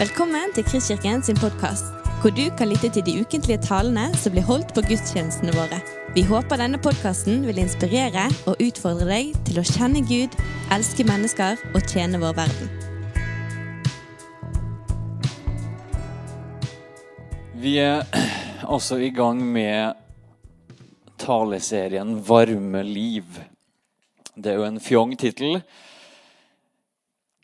Velkommen til Kristkirken sin podkast, hvor du kan lytte til de ukentlige talene som blir holdt på gudstjenestene våre. Vi håper denne podkasten vil inspirere og utfordre deg til å kjenne Gud, elske mennesker og tjene vår verden. Vi er altså i gang med taleserien 'Varme liv'. Det er jo en fjong tittel.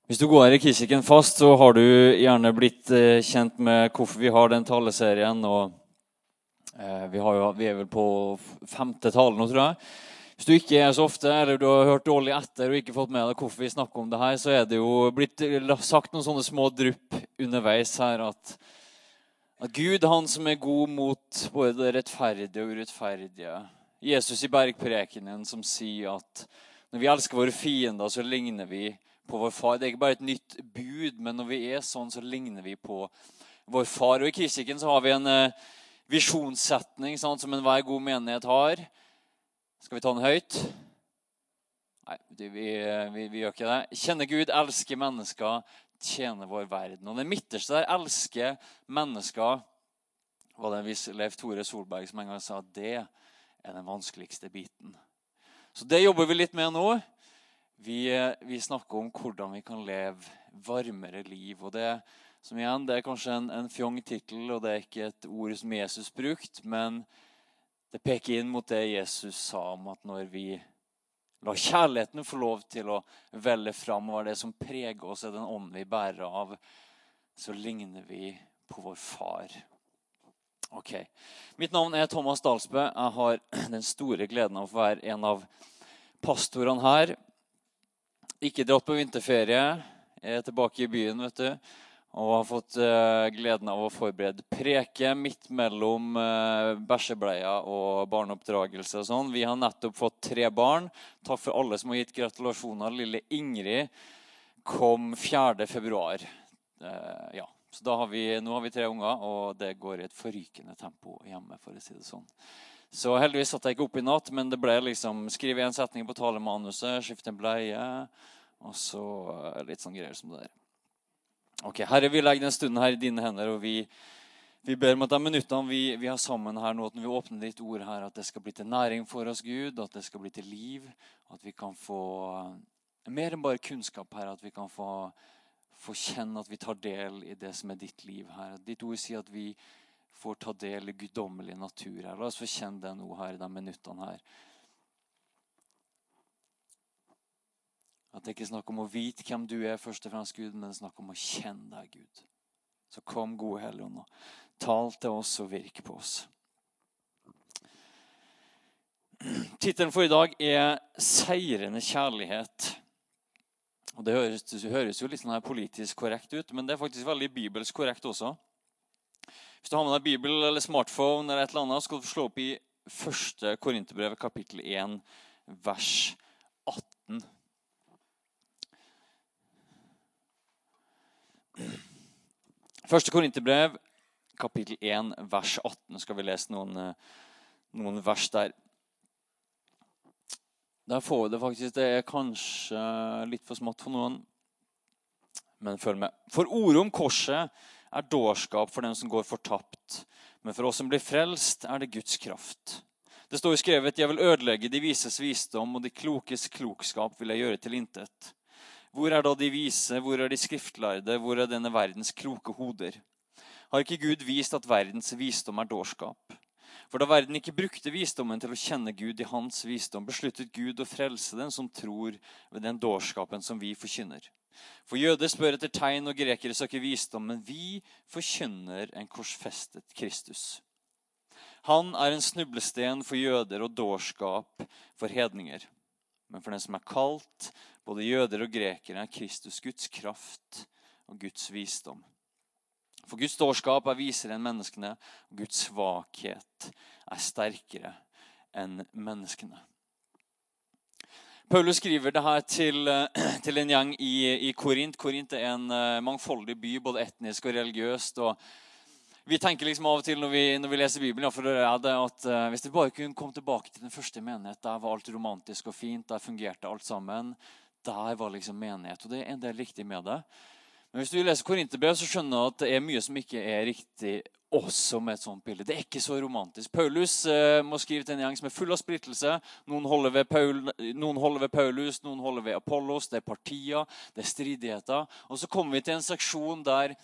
Hvis du går i Kirken fast, så har du gjerne blitt eh, kjent med hvorfor vi har den taleserien. og eh, vi, jo, vi, er vel på femte tale nå, tror jeg. Hvis du ikke er så ofte, eller du har hørt dårlig etter og ikke fått med deg hvorfor vi snakker om det her, så er det jo blitt sagt noen sånne små drypp underveis her at, at Gud, han som er god mot både det rettferdige og urettferdige Jesus i bergprekenen som sier at når vi elsker våre fiender, så ligner vi på vår far. Det er ikke bare et nytt bud, men når vi er sånn, så ligner vi på vår far. Og I Kristkirken så har vi en uh, visjonssetning sånn, som enhver god menighet har. Skal vi ta den høyt? Nei, vi, vi, vi, gjør ikke det. Kjenne Gud, elske mennesker, tjene vår verden. Og det midterste der, elske mennesker, var det en viss Leif Tore Solberg som en gang sa at det er den vanskeligste biten. Så det jobber vi litt med nå. Vi, vi, snakker om hvordan vi kan leve varmere liv. og det, som igjen, det er kanskje en, en fjong tittel, og det er ikke et ord som Jesus brukte, men det peker inn mot det Jesus sa om at når vi lar kjærligheten få lov til å velle fram, og det som preger oss, er den ånden vi bærer av, så ligner vi på vår far. Ok. Mitt navn er Thomas Dalsbø. Jeg har den store gleden av å være en av pastorene her ikke dratt på vinterferie. Jeg er tilbake i byen vet du, og har fått uh, gleden av å forberede preke midt mellom uh, bæsjebleia og barneoppdragelse. og sånn. Vi har nettopp fått tre barn. Takk for alle som har gitt gratulasjoner. Lille Ingrid kom 4. februar. Uh, ja. Så har vi, nå har vi tre unger, og det går i et forrykende tempo hjemme. for å si det sånn. Så heldigvis satt jeg ikke opp i natt, men det ble liksom skrive en setning på talemanuset, skifte en bleie og så eh, litt sånn greier som det der. Ok, Herre, vi legger den stunden her i dine hender, og vi, vi ber om at de minuttene vi, vi har sammen her nå, at når vi åpner ditt ord her, at det skal bli til næring for oss, Gud, at det skal bli til liv, at vi kan få eh, mer enn bare kunnskap her, at vi kan få, få kjenne at vi tar del i det som er ditt liv her. Ditt ord sier at vi får ta del i guddommelig natur her. La oss få kjenne det nå her i de minuttene her. At det ikke er snakk om å vite hvem du er, først og fremst Gud, men det er snakk om å kjenne deg, Gud. Så kom, gode Helligånd, og tal til oss og virk på oss. Tittelen for i dag er 'Seirende kjærlighet'. Og Det høres, det høres jo litt sånn her politisk korrekt ut, men det er faktisk veldig bibelsk korrekt også. Hvis du har med deg Bibel eller smartphone, eller et eller annet, skal du slå opp i 1. Korinterbrev kapittel 1, vers 18. Første Korinterbrev, kapittel 1, vers 18. Nå Skal vi lese noen, noen vers der. Der får vi det faktisk. Det er kanskje litt for smått for noen, men følg med. For ordet om korset er dårskap for dem som går fortapt. Men for oss som blir frelst, er det Guds kraft. Det står jo skrevet 'Jeg vil ødelegge de vises visdom, og de klokes klokskap vil jeg gjøre til intet'. Hvor er da de vise, hvor er de skriftlærde, hvor er denne verdens kloke hoder? Har ikke Gud vist at verdens visdom er dårskap? For da verden ikke brukte visdommen til å kjenne Gud i hans visdom, besluttet Gud å frelse den som tror ved den dårskapen som vi forkynner. For jøder spør etter tegn, og grekere søker visdom. Men vi forkynner en korsfestet Kristus. Han er en snublesten for jøder og dårskap for hedninger. Men for den som er kalt, både jøder og grekere, er Kristus Guds kraft og Guds visdom. For Guds dårskap er visere enn menneskene, og Guds svakhet er sterkere enn menneskene. Paulus skriver det her til, eh, til en gjeng i, i Korint. Korint er en uh, mangfoldig by, både etnisk og religiøst. og vi tenker liksom av og til når vi, når vi leser Bibelen, det det at uh, hvis vi bare kunne komme tilbake til den første menighet, der var alt romantisk og fint, der fungerte alt sammen. Der var liksom menighet. Og det er en del riktig med det. Men hvis du leser Korinterbrev, så skjønner du at det er mye som ikke er riktig også med et sånt bilde. Det er ikke så romantisk. Paulus eh, må skrive til en gjeng som er full av splittelse. Noen holder, ved Paul, noen holder ved Paulus, noen holder ved Apollos. Det er partier, det er stridigheter. Og så kommer vi til en seksjon der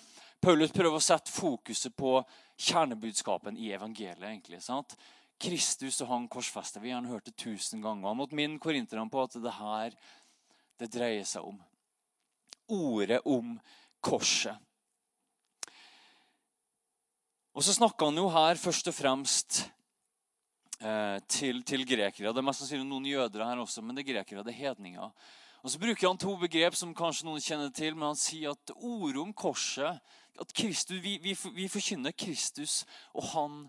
Paulus prøver å sette fokuset på kjernebudskapen i evangeliet. egentlig, sant? Kristus og han korsfester. Vi har hørt det tusen ganger. Han måtte minne korinterne på at det her det dreier seg om. Ordet om korset. Og så snakker han jo her først og fremst eh, til, til, grekere. Det er mest sannsynlig noen jøder her også, men det er grekere, det er hedninger. Og Så bruker han to begrep som kanskje noen kjenner til, men han sier at ordet om korset at Kristus, vi, vi, vi forkynner Kristus og han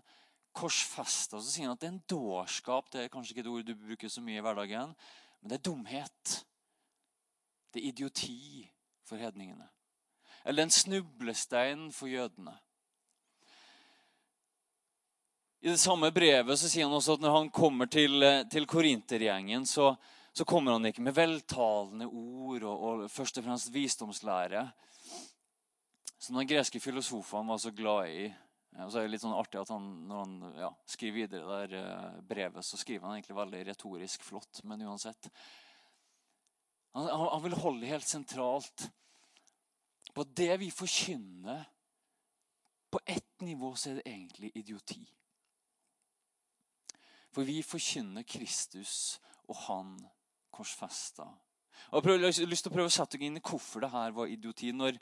korsfesta. Så sier han at det er en dårskap. Det er kanskje ikke et ord du bruker så mye i hverdagen, men det er dumhet. Det er idioti for hedningene eller en snublestein for jødene. I det samme brevet så sier han også at når han kommer til, til korintergjengen, så, så, kommer han ikke med veltalende ord og, og først og fremst visdomslære, som den greske filosofen var så glad i. Og så er det litt sånn artig at han, Når han ja, skriver videre der eh, brevet, så skriver han egentlig veldig retorisk flott. Men uansett. Han, han vil holde helt sentralt på at det vi forkynner På ett nivå så er det egentlig idioti. For vi forkynner Kristus og Han korsfesta. Jeg har lyst til å prøve å sette deg inn i hvorfor det her var idioti. Når,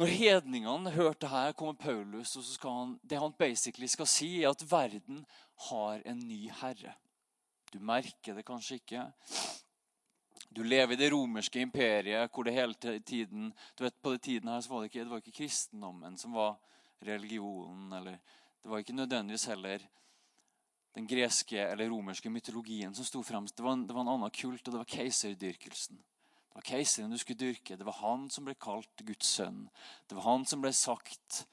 når hedningene hørte det her, kommer Paulus, og så skal han, det han basically skal si, er at verden har en ny herre. Du merker det kanskje ikke. Du lever i det romerske imperiet hvor det hele tiden du vet, På den tiden her så var det ikke, det var ikke kristendommen som var religionen. eller Det var ikke nødvendigvis heller den greske eller romerske mytologien som sto fremst. Det var, en, det var en annen kult, og det var keiserdyrkelsen. Det var keiseren du skulle dyrke. Det var han som ble kalt Guds sønn. Det var han som ble sagt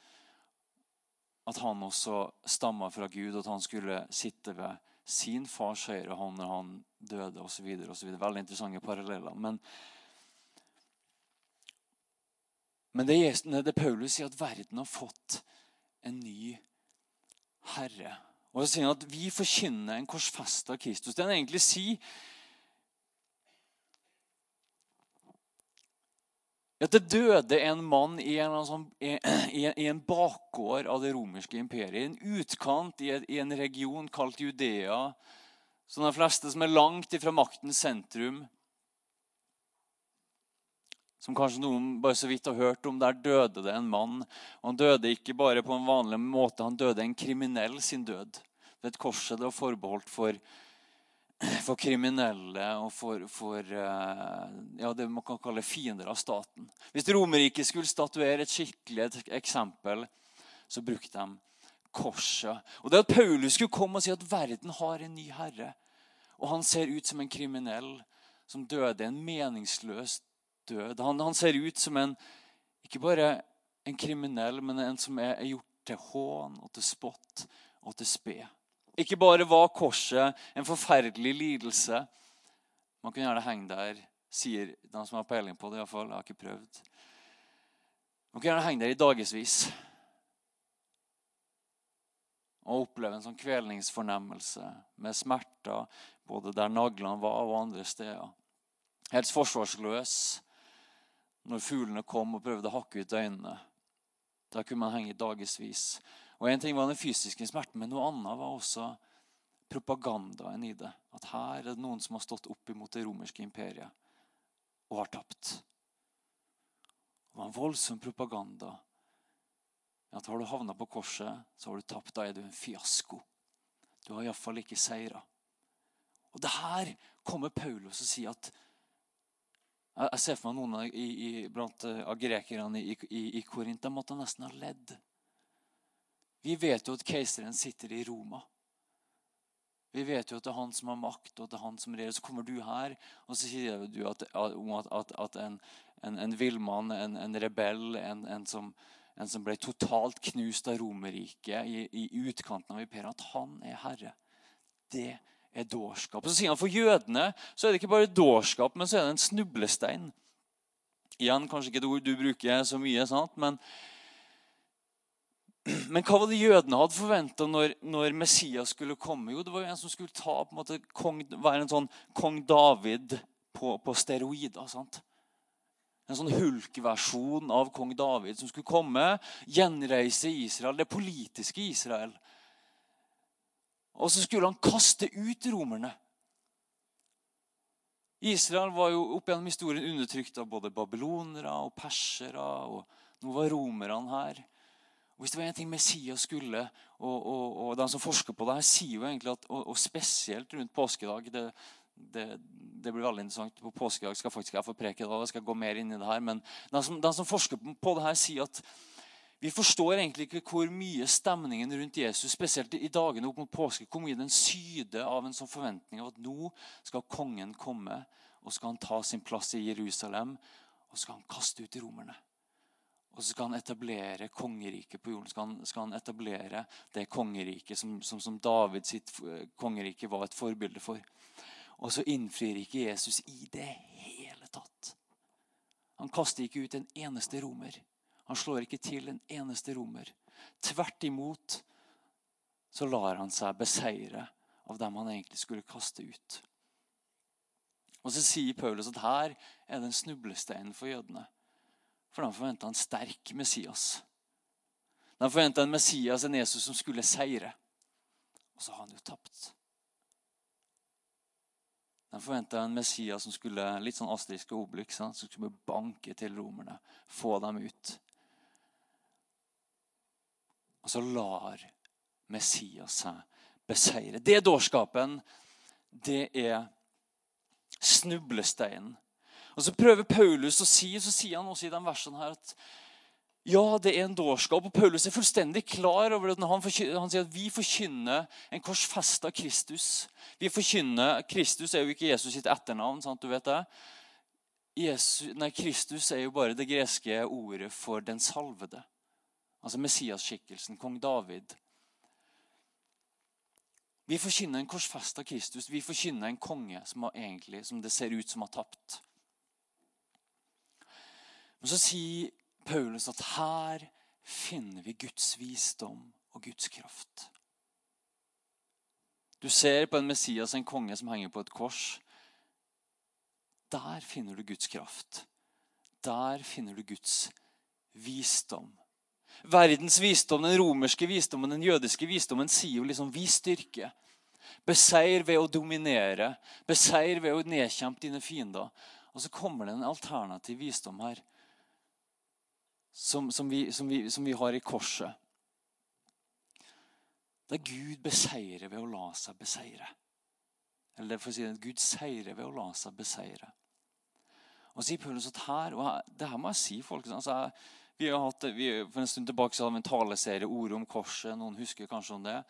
at han også stamma fra Gud, og at han skulle sitte ved sin fars høyre hånd når han døde osv. Veldig interessante paralleller. Men, men det, det Paulus sier at verden har fått en ny herre. Og så sier han at vi forkynner en korsfesta Kristus. Det han egentlig sier at det døde en mann i en, sånn, i, i en, bakgård av det romerske imperiet. I en utkant i, i en region kalt Judea. Som de fleste som er langt ifra maktens sentrum. Som kanskje noen bare så vidt har hørt om. Der døde det en mann. Og Han døde ikke bare på en vanlig måte, han døde en kriminell sin død. Er et korset det var forbeholdt for for kriminelle og for, for eh, ja, det man kan kalle fiender av staten. Hvis Romerriket skulle statuere et skikkelig eksempel, så brukte de korset. Og det At Paulus skulle komme og si at verden har en ny herre, og han ser ut som en kriminell som døde en meningsløs død. Han, han ser ut som en ikke bare en kriminell, men en som er, er gjort til hån og til spott og til spe. Ikke bare var korset en forferdelig lidelse. Man kunne gjerne henge der, sier de som har peiling på det. I hvert fall. Jeg har ikke prøvd. Man kunne gjerne henge der i dagevis og oppleve en sånn kvelningsfornemmelse med smerter både der naglene var, og andre steder. Helt forsvarsløs når fuglene kom og prøvde å hakke ut øynene. Da kunne man henge i dagevis. Og En ting var den fysiske smerten, men noe annet var også propagandaen i det. At her er det noen som har stått opp imot det romerske imperiet og har tapt. Det var en voldsom propaganda. At Har du havna på korset, så har du tapt. Da er du en fiasko. Du har iallfall ikke seira. Og det her kommer Paulus og sier at Jeg ser for meg noen i, i, blant av grekerne i, i, i Korint. De måtte nesten ha ledd. Vi vet jo at keiseren sitter i Roma. Vi vet jo at det er han som har makt, og at det er han som regjerer. Så kommer du her, og så sier du at, at, at en, en, en villmann, en, en, rebell, en, en, som, en som ble totalt knust av Romerriket i, i utkanten av imperiet, at han er herre. Det er dårskap. Så sier han For jødene så er det ikke bare dårskap, men så er det en snublestein. Igjen, kanskje ikke et ord du bruker så mye, sant? men men hva var det jødene hadde forventa når, når, Messias skulle komme? Jo, Det var jo en som skulle ta, en måte, kong, være en sånn kong David på, på steroider. sant? En sånn hulkversjon av kong David som skulle komme, gjenreise Israel, det politiske Israel. Og så skulle han kaste ut romerne. Israel var jo opp gjennom historien undertrykt av både babylonere og persere. og Nå var romerne her. Og Hvis det var en ting Messias skulle, og, og, og de som forsker på det her, sier jo egentlig at, og, og spesielt rundt påskedag det, det, det, blir veldig interessant. På påskedag skal faktisk jeg få preke da, jeg skal gå mer inn i det her, men de som, de som forsker på det her, sier at vi forstår egentlig ikke hvor mye stemningen rundt Jesus, spesielt i dagene opp mot påske, hvor mye den syder av en sånn forventning av at nå skal kongen komme, og skal han ta sin plass i Jerusalem, og skal han kaste ut romerne. Og så skal han etablere kongeriket på jorden. Skal han, skal han etablere det kongeriket som, som, som David sitt kongerike var et forbilde for. Og så innfrir ikke Jesus i det hele tatt. Han kaster ikke ut en eneste romer. Han slår ikke til en eneste romer. Tvert imot så lar han seg beseire av dem han egentlig skulle kaste ut. Og Så sier Paulus at her er det en snublestein for jødene. For de forventa en sterk Messias. De forventa en Messias, en Jesus som skulle seire. Og så har han jo tapt. De forventa en Messias som skulle litt sånn Astrisk og Obelix, som skulle banke til romerne, få dem ut. Og så lar Messias seg beseire. Det er dårskapen. Det er snublesteinen og Så prøver Paulus å si, så sier han også i den versene her at ja, det er en dårskap. Og Paulus er fullstendig klar over det han, han sier at vi forkynner en korsfesta Kristus. Vi forkynner, Kristus er jo ikke Jesus sitt etternavn. sant du vet det? Jesus, nei, Kristus er jo bare det greske ordet for den salvede. Altså Messias-skikkelsen, kong David. Vi forkynner en korsfesta Kristus. Vi forkynner en konge som, egentlig, som det ser ut som har tapt. Men så sier Paulus at her finner vi Guds visdom og Guds kraft. Du ser på en Messias, en konge som henger på et kors. Der finner du Guds kraft. Der finner du Guds visdom. Verdens visdom, den romerske visdommen, den jødiske visdommen sier jo liksom 'vis styrke'. Beseir ved å dominere. Beseir ved å nedkjempe dine fiender. Og så kommer det en alternativ visdom her som, som, vi, som, vi, som, vi, har i korset. Der Gud beseirer ved å la seg beseire. Eller for å si det, Gud seirer ved å la seg beseire. Og sier Paulus at her, og Det her må jeg si, folk. Altså, vi har hatt, vi, For en stund tilbake så hadde vi en taleserie, 'Ordet om korset'. Noen husker kanskje om det.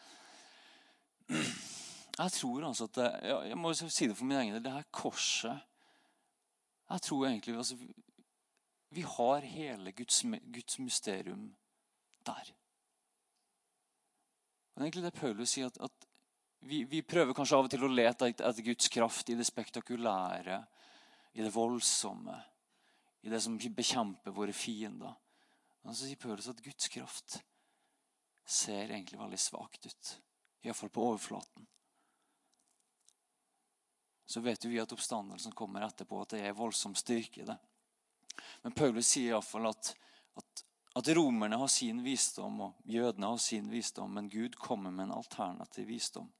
Jeg tror altså at Jeg, Jeg må si det for min egen del. Det her korset Jeg tror egentlig altså, vi har hele Guds, Guds mysterium der. Og det er egentlig det Paulus sier, at, at vi, vi, prøver kanskje av og til å lete etter Guds kraft i det spektakulære, i det voldsomme, i det som bekjemper våre fiender. Men så sier Paulus at Guds kraft ser egentlig veldig svakt ut. Iallfall på overflaten. Så vet vi at oppstandelsen kommer etterpå, at det er voldsom styrke i det. Men Paulus sier iallfall at, at, at romerne har sin visdom, og jødene har sin visdom, men Gud kommer med en alternativ visdom.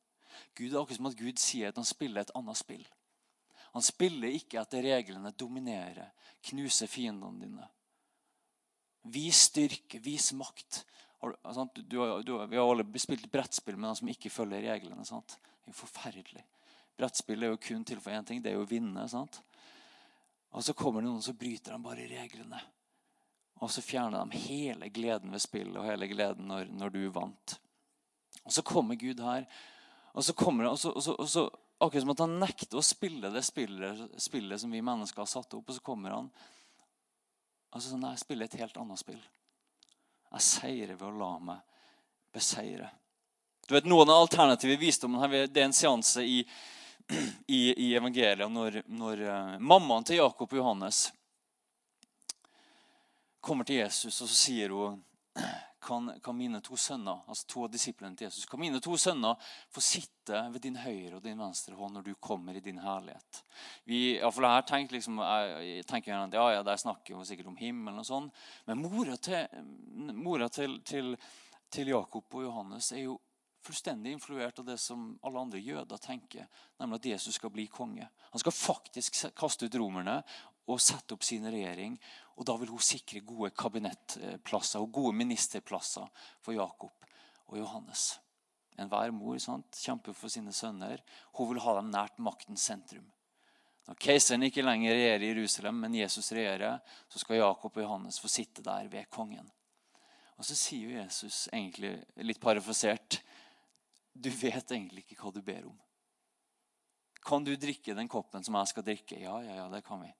Gud er akkurat som at Gud sier at han spiller et annet spill. Han spiller ikke etter reglene dominerer, knuser fiendene dine'. Vis styrke, vis makt. Du, du, vi har alle spilt brettspill med de som ikke følger reglene. Sant? Det er jo forferdelig. Brettspill er jo kun til for én ting. Det er jo å vinne. sant? Og så kommer det noen så bryter han bare reglene. Og så fjerner de hele gleden ved spillet og hele gleden når, når du vant. Og så kommer Gud her, og så kommer og så, og så, og så, Akkurat som at han nekter å spille det spillet, spillet, som vi mennesker har satt opp. Og så kommer han og så sånn, Jeg spiller et helt annet spill. Jeg seirer ved å la meg beseire. Du vet, Noen av alternative visdommen her, det er en seanse i i, i evangeliet når, når uh, mammaen til Jakob og Johannes kommer til Jesus, og så sier hun kan, kan mine to sønner altså to av disiplene til Jesus, kan mine to sønner få sitte ved din høyre og din venstre hånd når du kommer i din herlighet? Vi, ja, for her tenker, liksom, jeg, tenker jeg, ja, ja, Der snakker hun sikkert om himmelen, og sånn, men mora, til, mora til, til, til Jakob og Johannes er jo fullstendig influert av det som alle andre jøder tenker, nemlig at Jesus skal bli konge. Han skal faktisk kaste ut romerne og sette opp sin regjering. Og da vil hun sikre gode kabinettplasser og gode ministerplasser for Jakob og Johannes. Enhver mor sant, kjemper for sine sønner. Hun vil ha dem nært maktens sentrum. Når keiseren ikke lenger regjerer i Jerusalem, men Jesus regjerer, så skal Jakob og Johannes få sitte der ved kongen. Og så sier Jesus, egentlig litt parafrasert, du vet egentlig ikke hva du ber om. Kan du drikke den koppen som jeg skal drikke? Ja, ja, ja, det kan vi.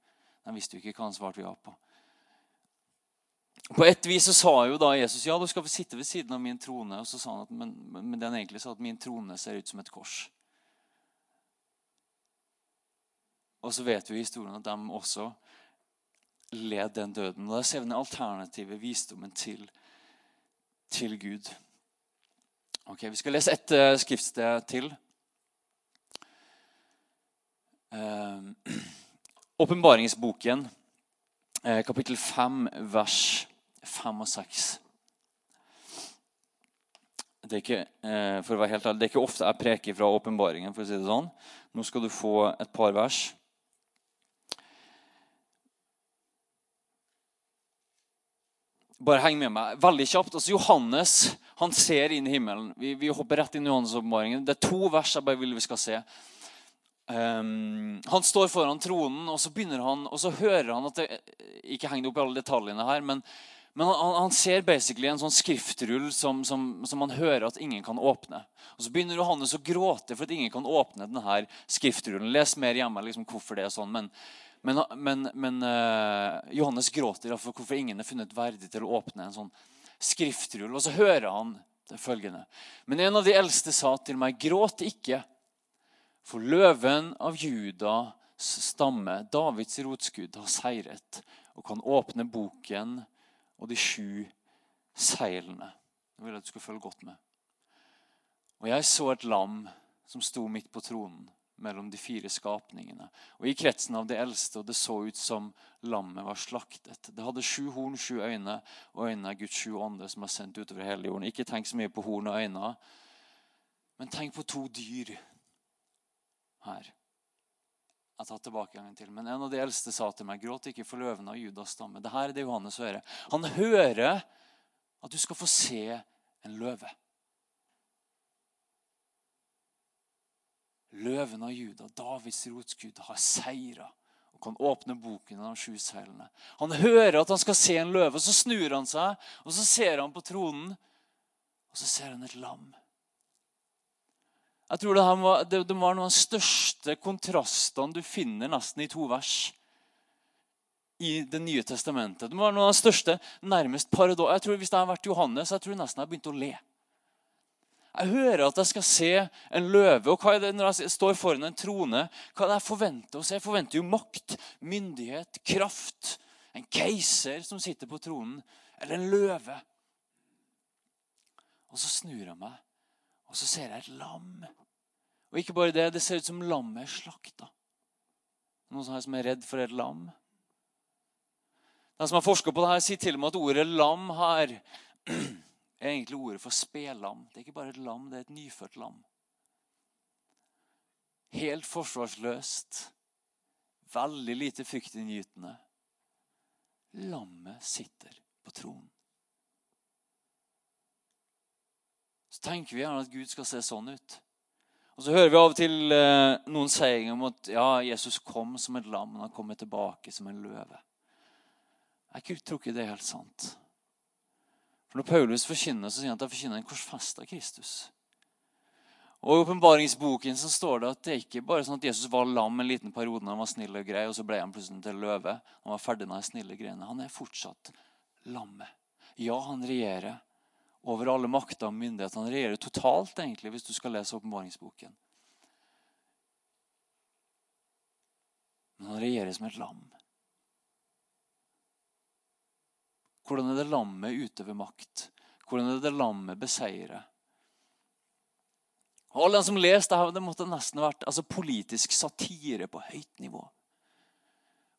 De visste jo ikke hva han svarte ja på. På et vis så sa jo da Jesus ja, du skal få sitte ved siden av min trone. Og så sa han at, men, men den egentlig sa at min trone ser ut som et kors. Og så vet vi i historien at de også led den døden. Og Da ser vi den alternative visdommen til, til Gud. Ok, Vi skal lese ett uh, skriftsted til. Uh, Åpenbaringsboken, uh, kapittel 5, vers 5 og 6. Det er, ikke, for å være helt ærlig, det er ikke ofte jeg preker fra åpenbaringen. for å si det sånn. Nå skal du få et par vers. Bare heng med meg. Veldig kjapt. Altså, Johannes han ser inn i himmelen. Vi, vi hopper rett inn i Johannes-åpenbaringen. Det er to vers jeg bare vil vi skal se. Um, han står foran tronen, og så begynner han, og så hører han at det, Ikke heng det opp i alle detaljene her, men, men han, han, ser basically en sånn skriftrull som, som, som, han hører at ingen kan åpne. Og Så begynner Johannes å gråte for at ingen kan åpne denne skriftrullen. Les mer hjemme liksom, hvorfor det er sånn. men men, men, men uh, Johannes gråter for hvorfor ingen er funnet verdig til å åpne en sånn skriftrull. Og så hører han det følgende. Men en av de eldste sa til meg, gråt ikke, for løven av Judas stamme, Davids rotskudd, har seiret og kan åpne boken og de sju seilene. Det vil jeg at du skal følge godt med. Og jeg så et lam som sto midt på tronen mellom de fire skapningene. Og I kretsen av de eldste, og det så ut som lammet var slaktet. Det hadde sju horn, sju øyne, og øynene er Guds sju ånder som er sendt utover hele jorden. Ikke tenk så mye på horn og øyne, men tenk på to dyr her. Jeg tar tilbake gangen til. Men en av de eldste sa til meg, gråt ikke for løvene av Judas stamme. Dette er det Johannes hører. Han hører at du skal få se en løve. Løven av Juda, Davids rotskudd, har seira og kan åpne boken av de sju seilene. Han hører at han skal se en løve, så snur han seg, og så ser han på tronen, og så ser han et lam. Jeg tror det, var, det, det var noen av de største kontrastene du finner nesten i to vers i Det nye testamentet. Det var noen av de største, nærmest paradok. Jeg tror Hvis jeg hadde vært Johannes, jeg tror nesten jeg begynte å le. Jeg hører at jeg skal se en løve. Og hva er det når jeg står foran en trone? Hva er det jeg forventer å se? Jeg forventer jo makt, myndighet, kraft. En keiser som sitter på tronen. Eller en løve. Og så snur jeg meg, og så ser jeg et lam. Og ikke bare det, det ser ut som lammet er slakta. Noen som er redd for et lam? Den som har forska på det her, sier til og med at ordet lam her er egentlig ordet for spelam. Det er ikke bare et lam, det er et nyfødt lam. Helt forsvarsløst, veldig lite fryktinngytende. Lammet sitter på tronen. Så tenker vi gjerne at Gud skal se sånn ut. Og Så hører vi av og til eh, noen si om at ja, Jesus kom som et lam, men han kommer tilbake som en løve. Jeg tror ikke det er helt sant. For Når Paulus forkynner, så sier han at han forkynner en korsfesta Kristus. Og I åpenbaringsboken står det at det ikke bare sånn at Jesus var lam en liten periode når han var snill og grei, og så ble han plutselig til løve. Han var ferdig med de snille greiene. Han er fortsatt lammet. Ja, han regjerer over alle makter og myndigheter. Han regjerer totalt, egentlig, hvis du skal lese åpenbaringsboken. Men han regjerer som et lam. Hvordan er det lammet utøver makt? Hvordan er det lammet beseirer? Og Alle som leste det, det måtte nesten vært altså, politisk satire på høyt nivå.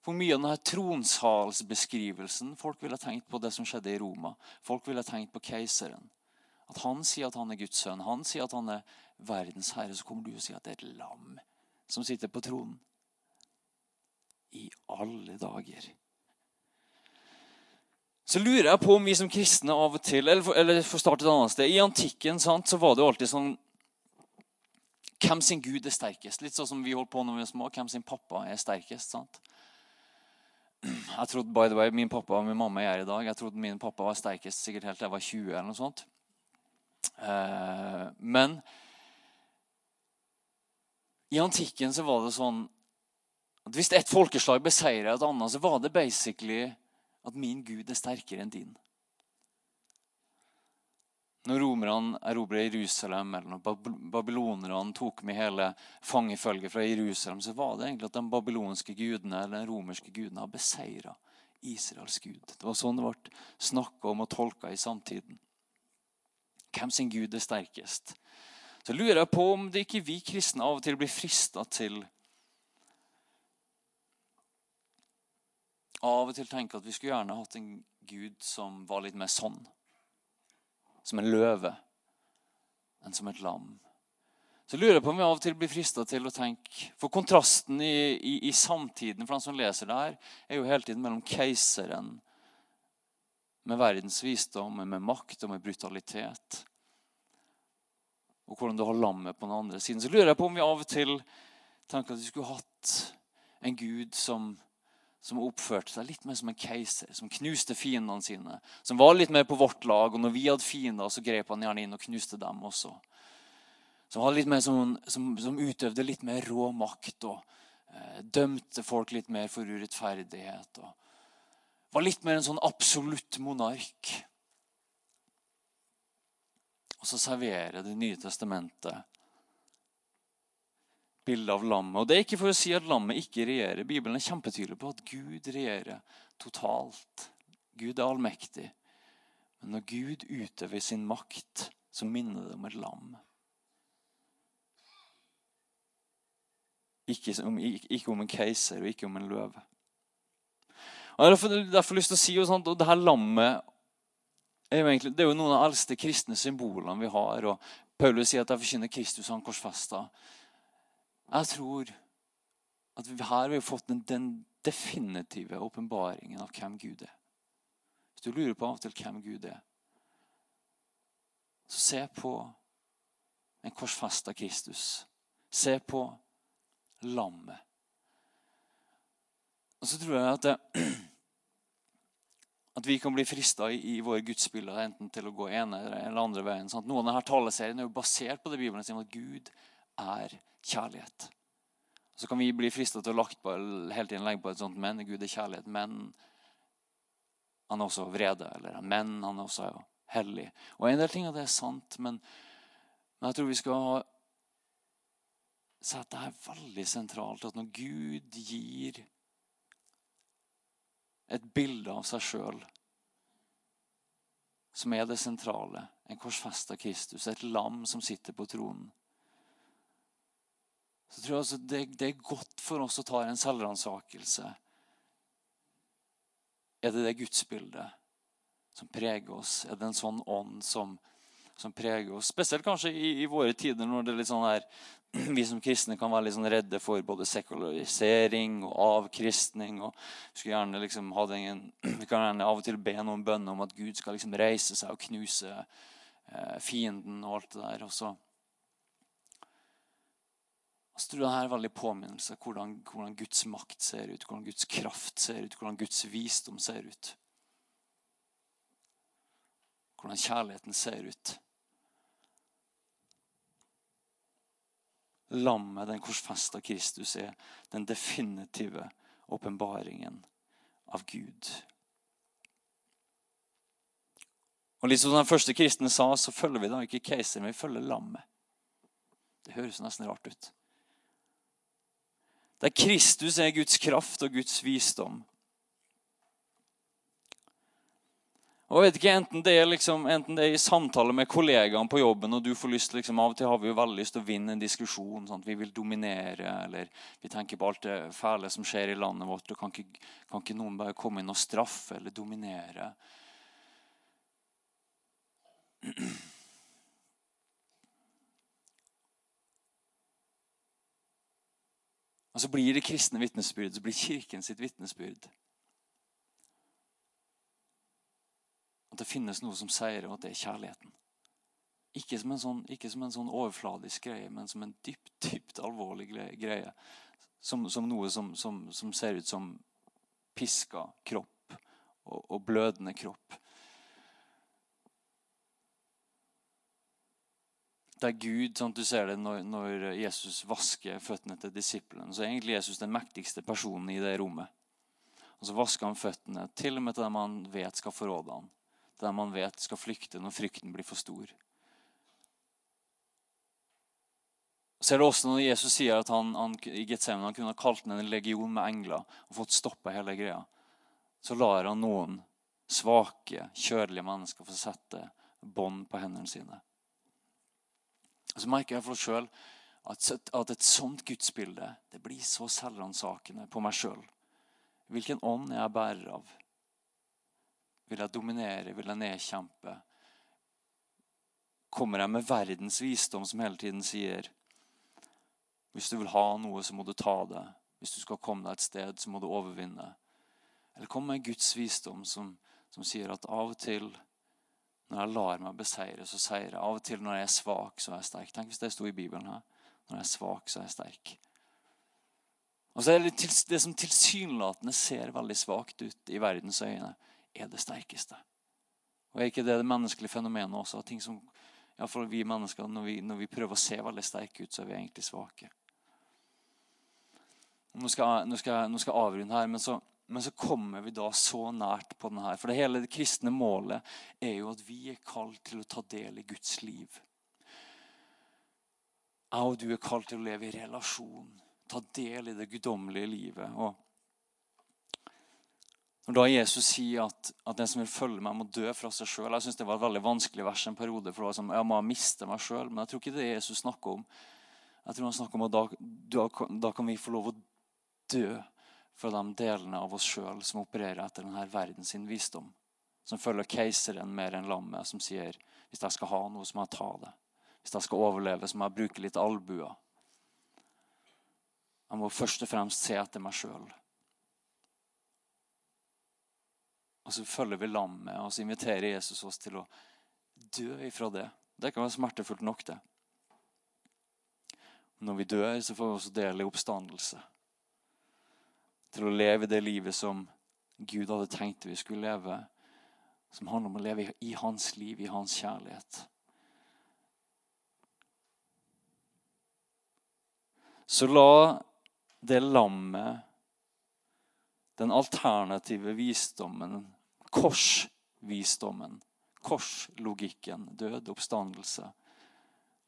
For mye av denne tronsalsbeskrivelsen Folk ville tenkt på det som skjedde i Roma. Folk ville tenkt på keiseren. At han sier at han er Guds sønn. Han sier at han er verdens herre. Så kommer du og sier at det er et lam som sitter på tronen. I alle dager. Så lurer jeg på om vi som kristne av og til Eller eller for å starte et annet sted. I antikken sant, så var det jo alltid sånn Hvem sin gud er sterkest? Litt sånn som vi holdt på når vi var små. Hvem sin pappa er sterkest? sant? Jeg trodde by the way, min pappa og min mamma er i dag. Jeg trodde min pappa var sterkest sikkert helt til jeg var 20. eller noe sånt. Eh, men i antikken så var det sånn at hvis et folkeslag beseirer et annet, så var det basically at min gud er sterkere enn din. Når romerne erobret Jerusalem, eller når babylonerne tok med hele fangefølget fra Jerusalem, så var det egentlig at de babylonske gudene eller den romerske gudene har beseira Israels gud. Det var sånn det ble snakka om og tolka i samtiden. Hvem sin gud er sterkest? Så lurer jeg på om det ikke vi kristne av og til blir frista til Av og til tenke at vi skulle gjerne hatt en gud som var litt mer sånn som en løve enn som et lam. Så lurer jeg på om vi av og til blir frista til å tenke For kontrasten i, i, i, samtiden for den som leser det her, er jo hele tiden mellom keiseren med verdens visdom, med makt og med brutalitet, og hvordan du har lammet på den andre siden. Så lurer jeg på om vi av og til tenker at vi skulle hatt en gud som som oppførte seg litt mer som en keiser, som knuste fiendene sine. Som var litt mer på vårt lag, og når vi hadde fiender, så grep han gjerne inn og knuste dem også. Som, som, som, som utøvde litt mer rå makt og eh, dømte folk litt mer for urettferdighet. og Var litt mer en sånn absolutt monark. Og så serverer Det nye testamentet bilde av lammet. Og Det er ikke for å si at lammet ikke regjerer. Bibelen er kjempetydelig på at Gud regjerer totalt. Gud er allmektig. Men når Gud utøver sin makt, så minner det om et lam. Ikke om, ikke om en keiser og ikke om en løve. Og Jeg har derfor lyst til å si og sånt, og det her lammet er jo egentlig, det er jo noen av de eldste kristne symbolene vi har. og Paulus sier at jeg forkynner Kristus han korsfesta. Jeg tror at her har vi fått den, den definitive åpenbaringen av hvem Gud er. Hvis du lurer på av og til hvem Gud er, så se på en korsfesta Kristus. Se på lammet. Og så tror jeg at, det, at vi kan bli frista i, i våre gudsbilder enten til å gå ene eller andre veien. Sant? Noen av denne taleserien er jo basert på det Bibelen sier om at Gud er kjærlighet. Så kan vi bli frista til å på, hele tiden legge på et sånt 'men'. Gud er kjærlighet. Men han er også vrede. Eller 'men', han er også hellig. Og En del ting av det er sant, men, men jeg tror vi skal si at det er veldig sentralt at når Gud gir et bilde av seg sjøl som er det sentrale, en korsfesta Kristus, et lam som sitter på tronen så tror jeg det, det, er godt for oss å ta en selvransakelse. Er det det gudsbildet som preger oss? Er det en sånn ånd som, som preger oss? Spesielt kanskje i, i, våre tider når det er litt sånn her, vi som kristne kan være litt sånn redde for både sekularisering og avkristning. og skulle gjerne liksom ha den, vi kan gjerne av og til be noen bønner om at Gud skal liksom reise seg og knuse eh, fienden og alt det der. og så så tror jeg det er veldig påminnelse hvordan, hvordan Guds makt ser ut, hvordan Guds kraft ser ut, hvordan Guds visdom ser ut. Hvordan kjærligheten ser ut. Lammet, den korsfesta Kristus, er den definitive åpenbaringen av Gud. Og litt som den første kristne sa, så følger vi da ikke keiseren, vi følger lammet. Det høres nesten rart ut. Der Kristus er Guds kraft og Guds visdom. Og jeg vet ikke, enten det, er liksom, enten det er i samtale med kollegaene på jobben, og du får lyst liksom, Av og til har vi jo veldig lyst til å vinne en diskusjon. Sant? Vi vil dominere, eller vi tenker på alt det fæle som skjer i landet vårt. og Kan ikke, kan ikke noen bare komme inn og straffe eller dominere? Og så blir det kristne vitnesbyrd, så blir kirken sitt vitnesbyrd. At det finnes noe som seirer, og at det er kjærligheten. Ikke som sånn, som en sånn overfladisk greie, men som en dypt, dypt alvorlig greie. Som, som noe som, som, ser ut som piska kropp og, og blødende kropp. Det er Gud, sånn at du ser det når, når, Jesus vasker føttene til disiplene. Så er egentlig Jesus den mektigste personen i det rommet. Og så vasker han føttene til og med til dem han vet skal forråde ham. Til dem han vet skal flykte når frykten blir for stor. Så er det også når Jesus sier at han, han i Getsemane han kunne ha kalt ned en legion med engler og fått stoppa hele greia. Så lar han noen svake, kjødelige mennesker få sette bånd på hendene sine. Så merker jeg for oss sjøl at, et sånt gudsbilde det blir så selvransakende på meg sjøl. Hvilken ånd er jeg bærer av? Vil jeg dominere? Vil jeg nedkjempe? Kommer jeg med verdens visdom, som hele tiden sier Hvis du vil ha noe, så må du ta det. Hvis du skal komme deg et sted, så må du overvinne. Eller kommer med Guds visdom, som, som sier at av og til når jeg lar meg beseire, så seirer jeg. Av og til når jeg er svak, så er jeg sterk. Tenk hvis det sto i Bibelen her. Når jeg er svak, så er jeg sterk. Og så er det, det som tilsynelatende ser veldig svakt ut i verdens øyne, er det sterkeste. Og Er ikke det det menneskelige fenomenet også? Ting som, ja, for vi mennesker, når vi, når vi, prøver å se veldig sterke ut, så er vi egentlig svake. Nå skal, nå skal nå skal jeg avrunde her, men så men så kommer vi da så nært på denne. For det hele det kristne målet er jo at vi er kalt til å ta del i Guds liv. Jeg og du er kalt til å leve i relasjon, ta del i det guddommelige livet. Og når da Jesus sier at, at, den som vil følge meg, må dø fra seg sjøl Jeg synes det var et veldig vanskelig vers en periode. for det var som, Jeg må miste meg sjøl. Men jeg tror ikke det Jesus snakker om. Jeg tror han snakker om at da, da kan vi få lov å dø fra de delene av oss sjøl som opererer etter denne verdens visdom. Som følger keiseren mer enn lammet, som sier hvis jeg skal ha noe, så må jeg ta det. Hvis jeg skal overleve, så må jeg bruke litt albuer. Jeg må først og fremst se etter meg sjøl. Og så følger vi lammet, og så inviterer Jesus oss til å dø ifra det. Det kan være smertefullt nok, det. Når vi dør, så får vi også del i oppstandelse til å leve det livet som Gud hadde tenkt vi skulle leve. Som handler om å leve i hans liv, i hans kjærlighet. Så la det lammet, den alternative visdommen, korsvisdommen, korslogikken, død, oppstandelse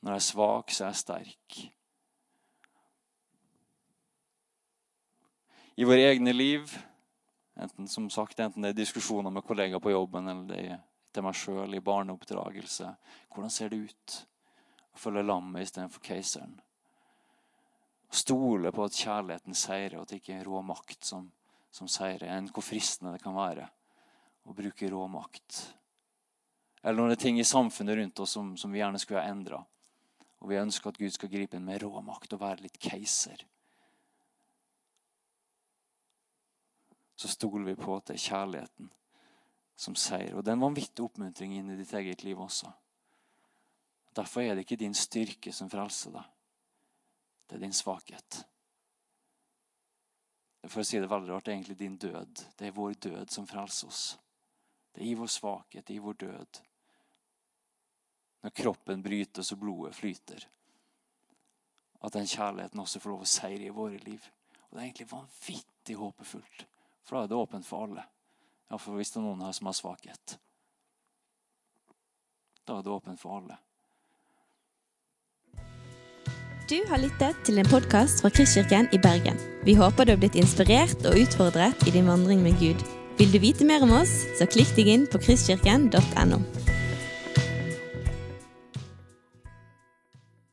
Når jeg er svak, så er jeg sterk. I våre egne liv. Enten som sagt, enten det er diskusjoner med kollegaer på jobben eller det er til meg sjøl i barneoppdragelse. Hvordan ser det ut å følge lammet istedenfor keiseren? Stole på at kjærligheten seirer, og at det ikke er rå makt som, som seirer. Enn hvor fristende det kan være å bruke rå makt. Eller når det er ting i samfunnet rundt oss som, som vi gjerne skulle ha endra. Og vi ønsker at Gud skal gripe inn med rå makt og være litt keiser. Så stoler vi på at det er kjærligheten som seier. Og det er en vanvittig oppmuntring inn i ditt eget liv også. Derfor er det ikke din styrke som frelser deg. Det er din svakhet. For å si det veldig rart, det er egentlig din død. Det er vår død som frelser oss. Det er i vår svakhet, i vår død. Når kroppen brytes og blodet flyter. At den kjærligheten også får lov å seire i våre liv. Og Det er egentlig vanvittig håpefullt. For da er det åpent for alle. Iallfall hvis det er noen her som har svakhet. Da er det åpent for alle. Du har lyttet til en podkast fra Kristkirken i Bergen. Vi håper du har blitt inspirert og utfordret i din vandring med Gud. Vil du vite mer om oss, så klikk deg inn på kristkirken.no.